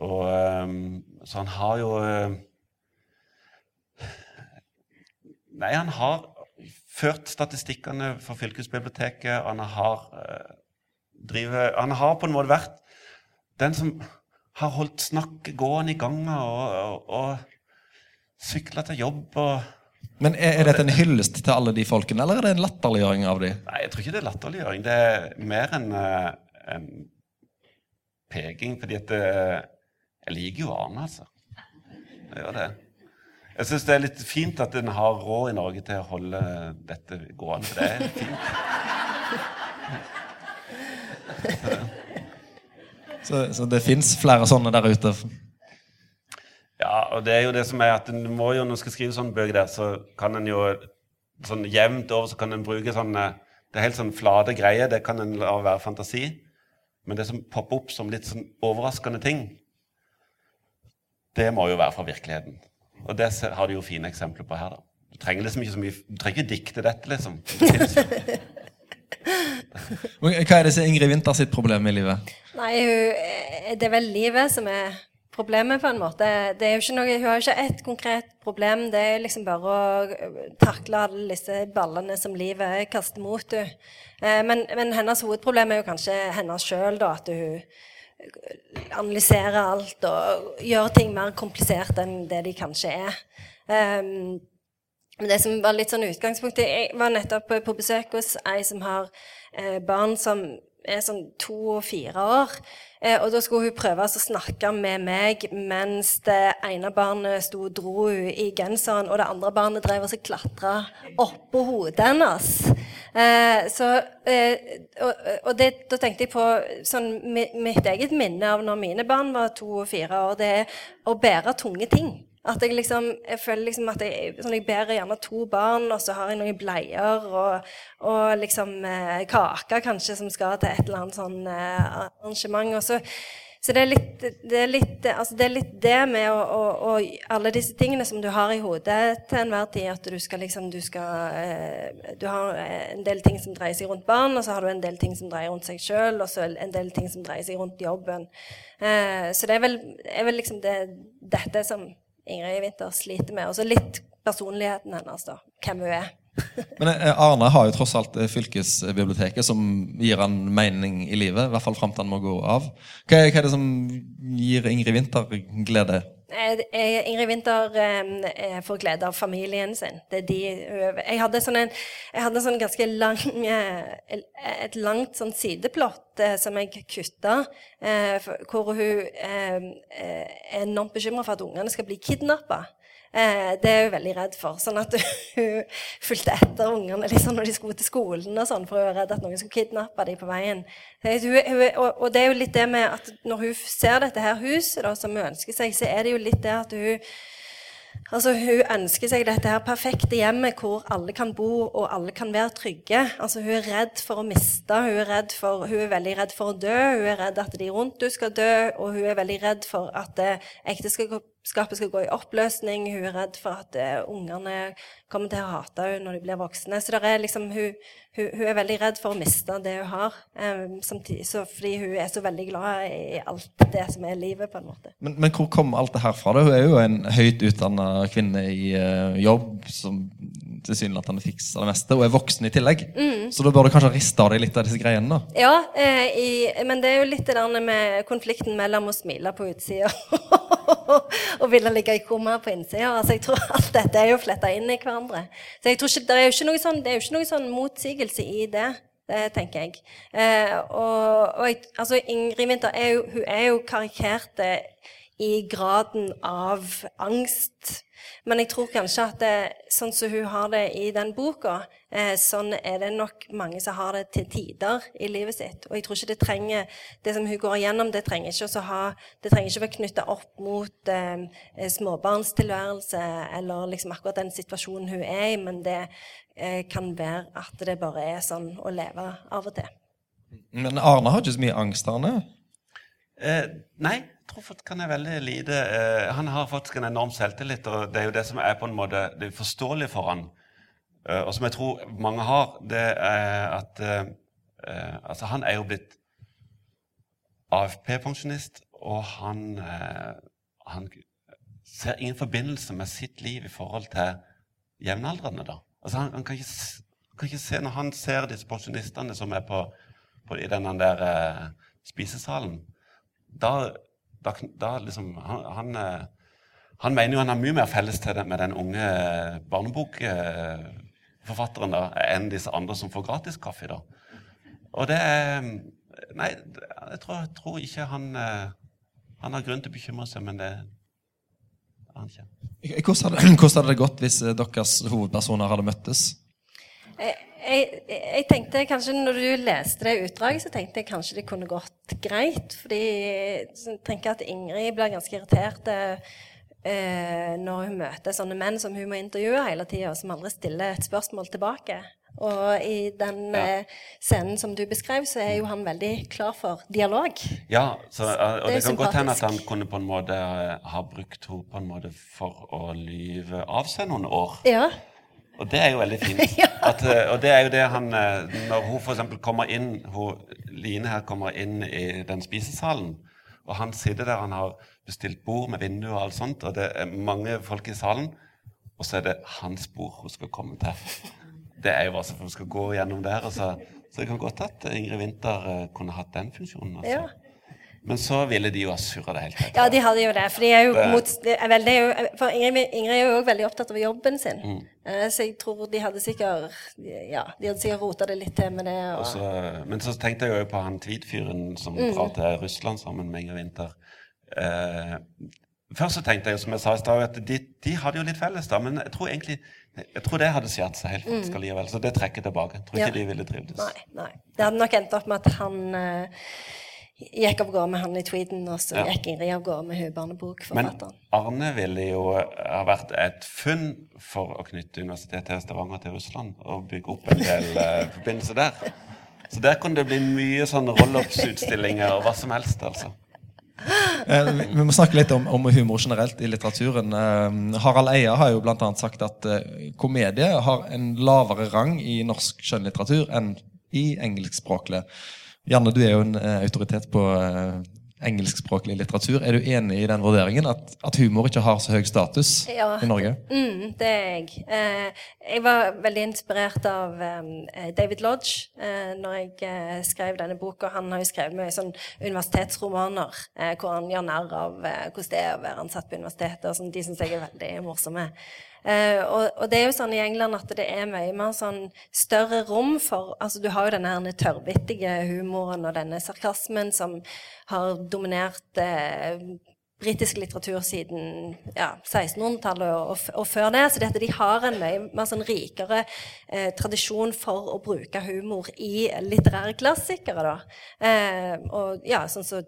Og, eh, så han har jo eh, Nei, han har ført statistikkene for fylkesbiblioteket. Han har, eh, driver, han har på en måte vært den som har holdt snakket gående i ganga og, og, og sykla til jobb og Men er, er dette en hyllest til alle de folkene, eller er det en latterliggjøring av de? Nei, jeg tror ikke det er latterliggjøring. Det er mer en, eh, en peking, fordi at det, Jeg liker jo Arne, altså. Jeg gjør det. Jeg syns det er litt fint at en har råd i Norge til å holde dette gående. For det er fint. Så, så det fins flere sånne der ute. Ja, og det er jo det som er at en må jo, når en skal skrive sånne bøker der, så kan en jo sånn jevnt over så kan en bruke sånne Det er helt sånn flate greier, det kan en la være fantasi. Men det som popper opp som litt sånn overraskende ting, det må jo være fra virkeligheten. Og det har de jo fine eksempler på her, da. Du trenger liksom ikke så mye Du trenger ikke dikte dette, liksom. Hva er det som er Ingrid Winther sitt problem i livet? Nei, eh, det er vel livet som er problemet, på en måte. Det er jo ikke noe, hun har jo ikke ett konkret problem. Det er liksom bare å eh, takle alle disse ballene som livet kaster mot henne. Eh, Men, men hennes hovedproblem er jo kanskje hennes sjøl, da. At hun analyserer alt og gjøre ting mer komplisert enn det de kanskje er. Um, men det som var litt sånn utgangspunktet Jeg var nettopp på, besøk hos ei som har eh, barn som er sånn to og fire år. Eh, og da skulle hun prøve å snakke med meg mens det ene barnet sto og dro i genseren, og det andre barnet drev og klatra oppå hodet hennes. Eh, så, eh, og, og det, da tenkte jeg på sånn, mitt eget minne av når mine barn var to og fire år. Det er å bære tunge ting. At jeg liksom, jeg føler liksom at jeg, sånn jeg bærer gjerne to barn, og så har jeg noen bleier og, og liksom eh, kake kanskje som skal til et eller annet sånn eh, arrangement. Og så, så det er litt det, er litt, altså det, er litt det med å, å, å alle disse tingene som du har i hodet til enhver tid, at du skal liksom du skal eh, Du har eh, en del ting som dreier seg rundt barn, og så har du en del ting som dreier rundt seg sjøl, og så en del ting som dreier seg rundt jobben. Eh, så det er vel, er vel liksom det, dette som Ingrid Winther sliter med. Og så litt personligheten hennes, da. Hvem hun er. Men eh, Arne har jo tross alt eh, fylkesbiblioteket, som gir han mening i livet. I hvert fall fram til han må gå av. Hva er, hva er det som gir Ingrid Winther glede? Eh, Ingrid Winther får glede av familien sin. De, jeg hadde sånn en, jeg hadde sånn ganske lang, et langt sånn sideplott som jeg kutta, hvor hun er enormt bekymra for at ungene skal bli kidnappa. Eh, det er hun veldig redd for. Sånn at hun fulgte etter ungene liksom, når de skulle til skolen, og sånn, for hun var redd at noen skulle kidnappe dem på veien. Og, det er jo litt det med at når hun ser dette her huset da, som hun ønsker seg, så er det jo litt det at hun Altså, Hun ønsker seg dette her perfekte hjemmet hvor alle kan bo og alle kan være trygge. Altså, Hun er redd for å miste, hun er, for, hun er veldig redd for å dø. Hun er redd at de rundt henne skal dø, og hun er veldig redd for at eh, ekteskapet skal gå i oppløsning. Hun er redd for at eh, ungene kommer til å hate henne når de blir voksne. Så er liksom, hun, hun, hun er veldig redd for å miste det hun har, um, samtidig, så, fordi hun er så veldig glad i alt det som er livet, på en måte. Men, men hvor kom alt det her fra? da? Hun er jo en høyt utdanna kvinne i uh, jobb som tilsynelatende fikser det meste, og er voksen i tillegg. Så da bør du kanskje riste av deg litt av disse greiene. da. Ja, eh, i, men det er jo litt det der med konflikten mellom å smile på utsida og ville ligge i koma på innsida. Altså, jeg tror alt dette er jo fletta inn i hverandre. Så jeg tror ikke, det er jo ikke noe sånn, det er jo ikke noe sånn motsigelse i det. Det tenker jeg. Eh, og, og jeg, altså, Ingrid Winther er jo, hun er jo karikert eh, i graden av angst. Men jeg tror kanskje at det, sånn som hun har det i den boka, eh, sånn er det nok mange som har det til tider i livet sitt. Og jeg tror ikke det trenger Det som hun går igjennom, det trenger ikke, ha, det trenger ikke være knytta opp mot eh, småbarnstilværelse eller liksom akkurat den situasjonen hun er i, men det eh, kan være at det bare er sånn å leve av og til. Men Arne har ikke så mye angst, Arne? Eh, nei, jeg tror faktisk han er veldig lite eh, Han har faktisk en enorm selvtillit, og det er jo det som er på en måte det er forståelig for han. Eh, og som jeg tror mange har, det er at eh, eh, Altså, han er jo blitt AFP-pensjonist, og han, eh, han ser ingen forbindelse med sitt liv i forhold til jevnaldrende. da. Altså, han, han kan, ikke, kan ikke se Når han ser disse pensjonistene som er på, på i denne der spisesalen, da, da, da liksom Han, han, eh, han mener jo han har mye mer felles til det med den unge eh, barnebokforfatteren da, enn disse andre som får gratis kaffe. da. Og det er Nei, jeg tror, jeg tror ikke han eh, Han har grunn til å bekymre seg, men det aner ikke. Hvordan hadde, det gått hvis eh, deres hovedpersoner hadde møttes? Jeg, jeg, jeg tenkte kanskje Når du leste det utdraget, så tenkte jeg kanskje det kunne gått greit. Fordi jeg tenker at Ingrid blir ganske irritert eh, når hun møter sånne menn som hun må intervjue hele tida, som aldri stiller et spørsmål tilbake. Og i den eh, scenen som du beskrev, så er jo han veldig klar for dialog. Ja, så, og Det det, kan godt hende at han kunne på en måte eh, ha brukt henne på en måte for å lyve av seg noen år. Ja. Og det er jo veldig fint. At, eh, og det er jo det han eh, Når hun f.eks. kommer inn hun, Line her kommer inn i den spisesalen, og han sitter der, han har bestilt bord med vindu og alt sånt, og det er mange folk i salen, og så er det hans bord hun skal komme til. Det er jo bare så for hun skal gå gjennom der. Og så, så det kan godt at Ingrid Winther eh, kunne hatt den funksjonen. Altså. Ja. Men så ville de jo ha surra det helt til. Ja, de hadde jo det. For, de er jo mot, er vel, det jo, for Ingrid, Ingrid er jo også veldig opptatt av jobben sin. Mm. Eh, Så jeg tror de hadde sikkert Ja, de hadde sikkert rota det litt til med det. Og Også, men så tenkte jeg jo på han tweed-fyren som Mm. drar til Russland sammen med Ingrid Winther. Eh, først så tenkte jeg jo, som jeg sa i stad, at de, de hadde jo litt felles, da. Men jeg tror egentlig jeg tror det hadde skjært seg helt faktisk allikevel. Så det trekker tilbake. Jeg tror ikke Mm. De ville trivdes. nei, nei. Det hadde nok endt opp med at han eh, gikk av gårde med han i tweeden, og så Ja. gikk Ingrid av gårde med hun Men. Arne ville jo ha vært et funn for å knytte universitetet i Stavanger til Russland og bygge opp en del uh, forbindelser der. Så der kunne det bli mye sånn roll-ups-utstillinger og hva som helst, altså. Eh, vi, vi må snakke litt om, om humor generelt i litteraturen. Eh, Harald Eia har jo annet sagt at eh, komedie har en lavere rang i norsk skjønnlitteratur enn i engelskspråklig. Janne, du er jo en eh, autoritet på eh, engelskspråklig litteratur. Er du enig i den vurderingen? At, at humor ikke har så høy status Ja. i Norge? Mm, det er jeg. Eh, jeg var veldig inspirert av eh, David Lodge eh, når jeg eh, skrev denne boka. Han har jo skrevet mye sånn universitetsromaner hvor han gjør narr av hvordan det er å være ansatt på universitetet. og sånn. De syns jeg er veldig morsomme. Eh, og, og det er jo sånn i England at det er mye mer sånn større rom for altså Du har jo denne her tørrvittige humoren og denne sarkasmen som har dominert eh, britisk litteratur siden ja, 1600-tallet og, og, og før det. Så det de har en mye mer sånn rikere eh, tradisjon for å bruke humor i litterære klassikere. Da. Eh, og ja, sånn så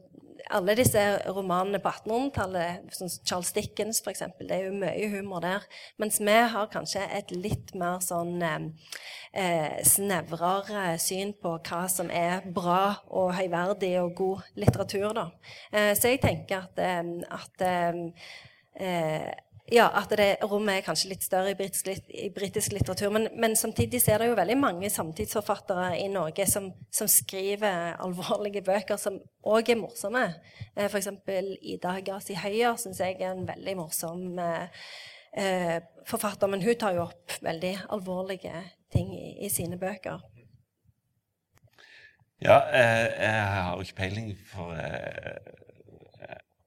alle disse romanene på 1800-tallet, sånn som Charles Dickens f.eks., det er jo mye humor der. Mens vi har kanskje et litt mer sånn eh, eh, snevrere syn på hva som er bra og høyverdig og god litteratur, da. Eh, så jeg tenker at, eh, at eh, eh, ja, at det rommet er kanskje litt større i britisk, i britisk litteratur. Men, men samtidig er det jo veldig mange samtidsforfattere i Norge som, som skriver alvorlige bøker som òg er morsomme. Eh, eksempel Ida Gazi Høyer syns jeg er en veldig morsom eh, eh, forfatter. Men hun tar jo opp veldig alvorlige ting i, i sine bøker. Ja, eh, jeg har jo ikke peiling for eh,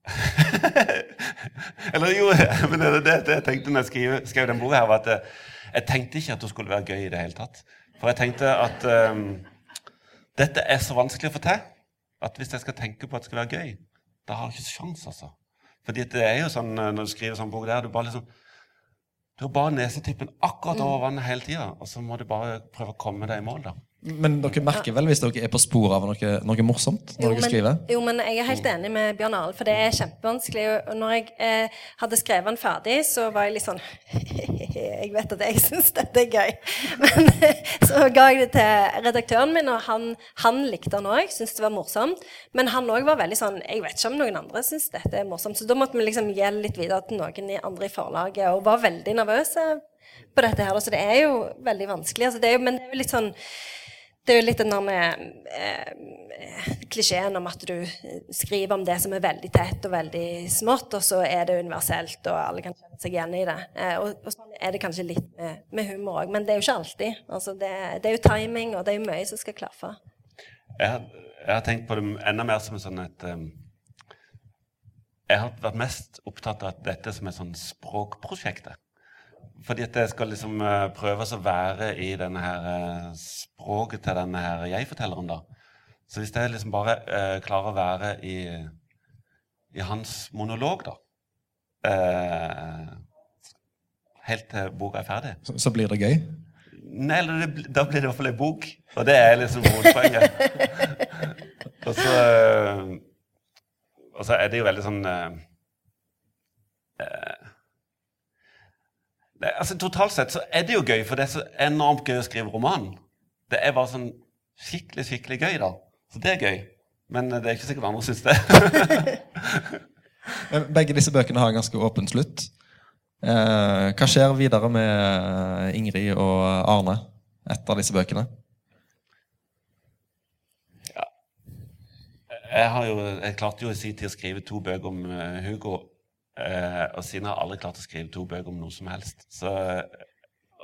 Eller jo, men det, det, det jeg tenkte når jeg skrev, skrev den boka, her, var at jeg, jeg tenkte ikke at det skulle være gøy i det hele tatt. For jeg tenkte at um, dette er så vanskelig å få til at hvis jeg skal tenke på at det skal være gøy, da har jeg ikke sjans, altså. Fordi det er jo sånn eh, når du skriver sånn bok der, du bare liksom Du har bare nesetippen akkurat over vannet hele tida, og så må du bare prøve å komme deg i mål, da. Men dere merker vel hvis dere er på sporet av noe, noe morsomt når Jo, dere men, skriver? jo, men jeg er helt enig med Bjørn Arild, for det er kjempevanskelig. Og når jeg eh, hadde skrevet den ferdig, så var jeg litt sånn Jeg vet at jeg syns dette er gøy. Men så ga jeg det til redaktøren min, og han, han likte den òg. Syntes det var morsomt. Men han òg var veldig sånn Jeg vet ikke om noen andre syns dette er morsomt. Så da måtte vi liksom gi litt videre til noen andre i forlaget, og var veldig nervøse på dette her. Så det er jo veldig vanskelig. Altså, det er jo, men det er jo litt sånn det er jo litt den der eh, klisjeen om at du skriver om det som er veldig tett og veldig smått, og så er det universelt, og alle kan kjenne seg igjen i det. Eh, og, og sånn er det kanskje litt med, med humor òg, men det er jo ikke alltid. Altså, det, det er jo timing, og det er jo mye som skal klaffe. Jeg jeg har tenkt på det enda mer som sånn et um, Jeg har vært mest opptatt av dette som et sånn språkprosjekt. Fordi at jeg skal liksom eh, prøve å være i denne her eh, språket til denne her jeg-fortelleren, da. Så hvis jeg liksom bare eh, klarer å være i, i hans monolog, da eh, Helt til boka er ferdig. Så, så blir det gøy? Nei, eller det, da blir det i hvert fall ei bok. Og det er liksom hovedpoenget. og så øh, Og så er det jo veldig sånn øh, det, altså Totalt sett så er det jo gøy, for det er så enormt gøy å skrive roman. Det er bare sånn skikkelig, skikkelig gøy, da. Så det er gøy. Men øh, det er ikke sikkert andre syns det. Begge disse bøkene har en ganske åpen slutt. Eh, hva skjer videre med eh, Ingrid og Arne etter disse bøkene? Jeg, har jo, jeg klarte jo i sin tid å skrive to bøker om eh, Hugo, eh, og siden har jeg aldri klart å skrive to bøker om noe som helst. Så,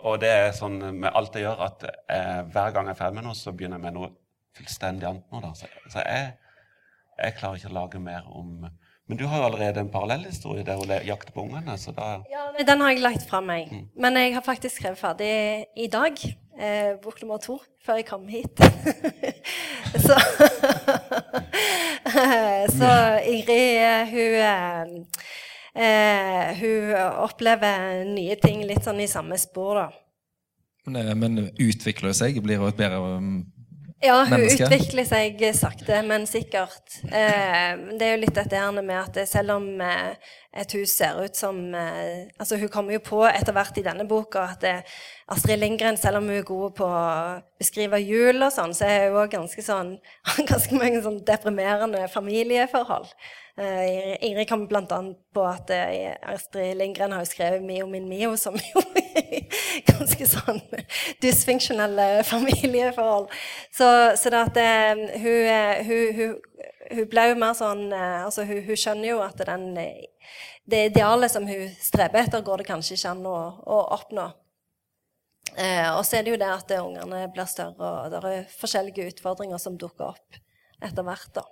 og det er sånn med alt jeg gjør, at eh, hver gang jeg er ferdig med noe, så begynner jeg med noe fullstendig annet nå. Da. Så, så jeg, jeg klarer ikke å lage mer om Men du har jo allerede en parallellhistorie der hun jakter på ungene, så da Ja, nei, Den har jeg lagt fra meg. Men jeg har faktisk skrevet ferdig i dag. Eh, bok nummer to, før jeg kom hit. så Så Ingrid, eh, hun eh, Hun opplever nye ting litt sånn i samme spor, da. Men, eh, men utvikler hun seg? Blir hun et bedre um, Ja, hun menneske. utvikler seg sakte, men sikkert. Eh, det er jo litt dette her med at selv om eh, et hus ser ut som eh, Altså, hun kommer jo på etter hvert i denne boka at eh, Astrid Lindgren, selv om hun er god på å beskrive jul og sånn, så er hun òg ganske sånn Ganske mange sånn deprimerende familieforhold. Eh, Ingrid blant annet på at eh, Astrid Lindgren har jo skrevet Mio min Mio, som jo ganske sånn dysfunksjonelle familieforhold. Så, så det at eh, hun, eh, hun, hun, hun ble jo mer sånn eh, Altså, hun, skjønner jo at den, det idealet som hun streber etter, går det kanskje ikke an å, å oppnå. Eh, og så er det jo det at ungene blir større, og det er forskjellige utfordringer som dukker opp etter hvert. da.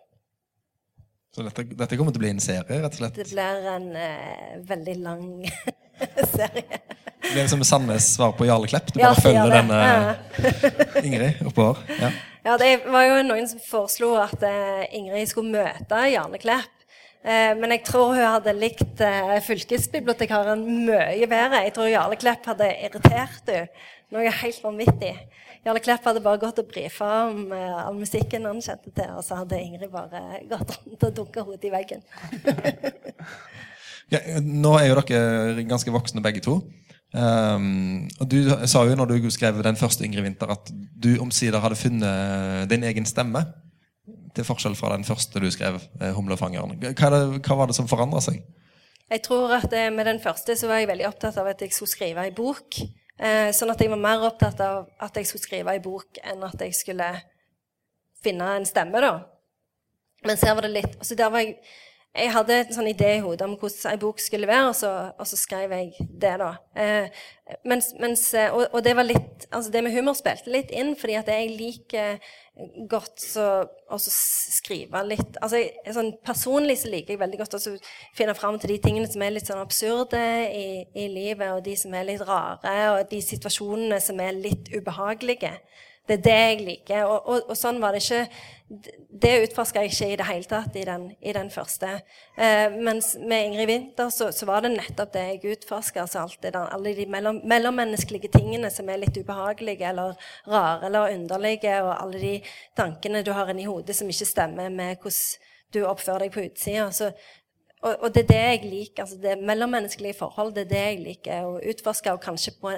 Så dette, dette kommer til å bli en serie, rett og slett? Det blir en uh, veldig lang serie. Det blir som Sandnes svar på Jarle Klepp. Du Ja, bare følger denne Ingrid oppover. Ja. Ja, det var jo noen som foreslo at uh, Ingrid skulle møte Jarle Klepp. Eh, men jeg tror hun hadde likt fylkesbibliotekaren mye bedre. Jeg tror Jarle Klepp hadde irritert henne noe helt vanvittig. Jarle Klepp hadde bare gått og brifa om eh, all musikken han kjente til, og så hadde Ingrid bare gått rundt og dunka hodet i veggen. Ja, nå er jo dere ganske voksne begge to. Um, og Du sa jo når du skrev den første Ingrid Winther, at du omsider hadde funnet din egen stemme. Til forskjell fra den første du skrev, eh, 'Humlefangeren'. Hva, det, hva var det som forandra seg? Jeg tror at eh, med den første så var jeg veldig opptatt av at jeg skulle skrive ei bok. Eh, sånn at jeg var mer opptatt av at jeg skulle skrive ei bok, enn at jeg skulle finne en stemme, da. Men så var det litt altså der var jeg, jeg hadde en sånn idé i hodet om hvordan ei bok skulle være, og så, og så skrev jeg det, da. Eh, mens, mens, eh, og, og det var litt Altså det med humor spilte litt inn, fordi at jeg liker godt å skrive litt Altså jeg, sånn personlig så liker jeg veldig godt å finne fram til de tingene som er litt sånn absurde i, i livet, og de som er litt rare, og de situasjonene som er litt ubehagelige. Det er det jeg liker. Og, og, og sånn var det ikke Det utforska jeg ikke i det hele tatt i den, i den første. Eh, mens med Ingrid Winther så, så, var det nettopp det jeg utforska. Altså alle de mellom, mellommenneskelige tingene som er litt ubehagelige eller rare eller underlige, og alle de tankene du har inni hodet som ikke stemmer med hvordan du oppfører deg på utsida. Og, og, det er det jeg liker. altså det Mellommenneskelige forhold det er det jeg liker å utforske, og kanskje på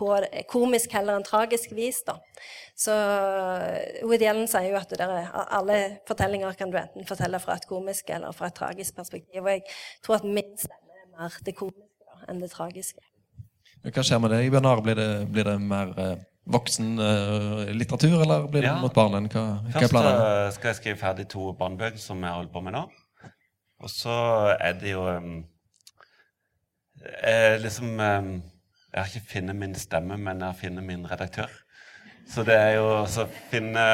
på komisk heller enn tragisk vis. da. Så eh, Woody Allen sier jo at er, alle fortellinger kan du enten fortelle fra et komisk eller fra et tragisk perspektiv. Og jeg tror at min stemme er mer det komiske da, enn det tragiske. Hva skjer med det i Bjørnar? Blir, blir, det mer eh, voksen eh, litteratur, eller blir det ja. mot barna? Hva, hva Først uh, skal jeg skrive ferdig to barnebøker som jeg holder på med nå. Og så er det jo um, liksom um, jeg har ikke funnet min stemme, men jeg har funnet min redaktør. Så det er jo å finne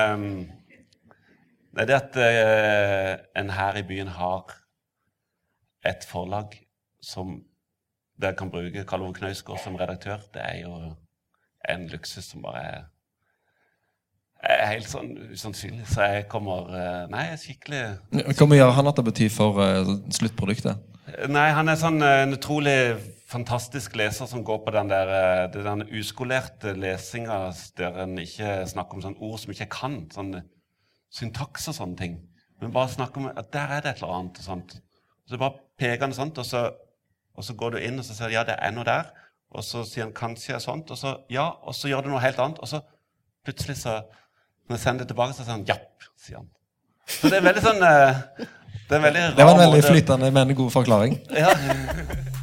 Det er det at uh, en her i byen har et forlag som der kan bruke Karl Ove Knausgård som redaktør. Det er jo en luksus som bare er, er helt sånn usannsynlig. Så jeg kommer uh, Nei, skikkelig Hva mye har han hatt å bety for uh, sluttproduktet? Nei, han er sånn en utrolig fantastisk leser som går på den der, eh, den uskolerte lesinga der en ikke snakker om sånne ord som ikke kan. sånn Syntaks og sånne ting. Men bare snakker om at der er det et eller annet. og sånt. Så bare peker han sånt, og så, og så går du inn og så sier ja, det er noe der. Og så sier han kanskje sånt, og så ja, og så gjør du noe helt annet. Og så plutselig, så, når jeg sender det tilbake, så sier han japp. sier han. Så det er veldig sånn eh, Det, er veldig rar det var en veldig flytende, men god forklaring. Ja.